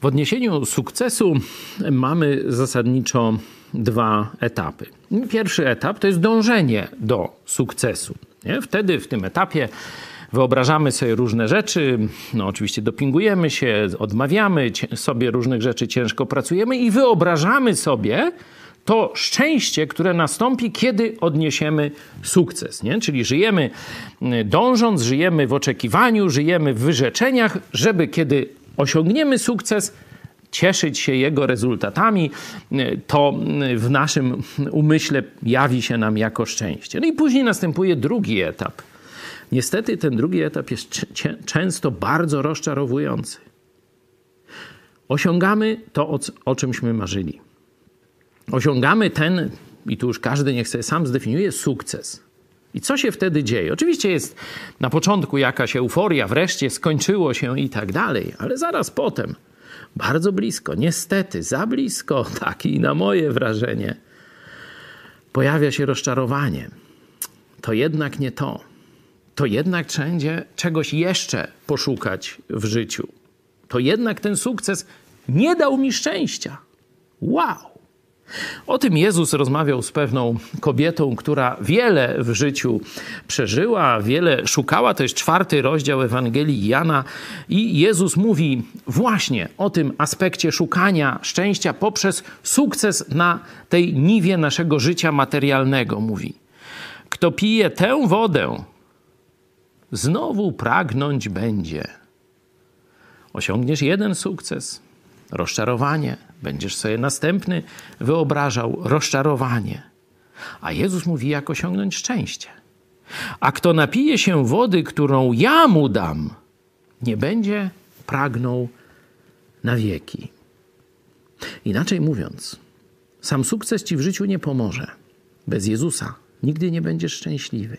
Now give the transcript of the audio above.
W odniesieniu sukcesu mamy zasadniczo dwa etapy. Pierwszy etap to jest dążenie do sukcesu. Nie? Wtedy w tym etapie wyobrażamy sobie różne rzeczy, no oczywiście dopingujemy się, odmawiamy sobie różnych rzeczy, ciężko pracujemy i wyobrażamy sobie to szczęście, które nastąpi, kiedy odniesiemy sukces. Nie? Czyli żyjemy y, dążąc, żyjemy w oczekiwaniu, żyjemy w wyrzeczeniach, żeby kiedy osiągniemy sukces, cieszyć się jego rezultatami, to w naszym umyśle jawi się nam jako szczęście. No i później następuje drugi etap. Niestety ten drugi etap jest często bardzo rozczarowujący. Osiągamy to, o, o czymśmy marzyli. Osiągamy ten, i tu już każdy niech sobie sam zdefiniuje, sukces. I co się wtedy dzieje? Oczywiście jest na początku jakaś euforia, wreszcie skończyło się i tak dalej, ale zaraz potem, bardzo blisko, niestety, za blisko, taki na moje wrażenie, pojawia się rozczarowanie. To jednak nie to. To jednak trzeba czegoś jeszcze poszukać w życiu. To jednak ten sukces nie dał mi szczęścia. Wow! O tym Jezus rozmawiał z pewną kobietą, która wiele w życiu przeżyła, wiele szukała. To jest czwarty rozdział Ewangelii Jana. I Jezus mówi właśnie o tym aspekcie szukania szczęścia poprzez sukces na tej niwie naszego życia materialnego. Mówi: Kto pije tę wodę, znowu pragnąć będzie. Osiągniesz jeden sukces, rozczarowanie, będziesz sobie następny wyobrażał rozczarowanie. A Jezus mówi, jak osiągnąć szczęście. A kto napije się wody, którą ja mu dam, nie będzie pragnął na wieki. Inaczej mówiąc, sam sukces ci w życiu nie pomoże. Bez Jezusa nigdy nie będziesz szczęśliwy.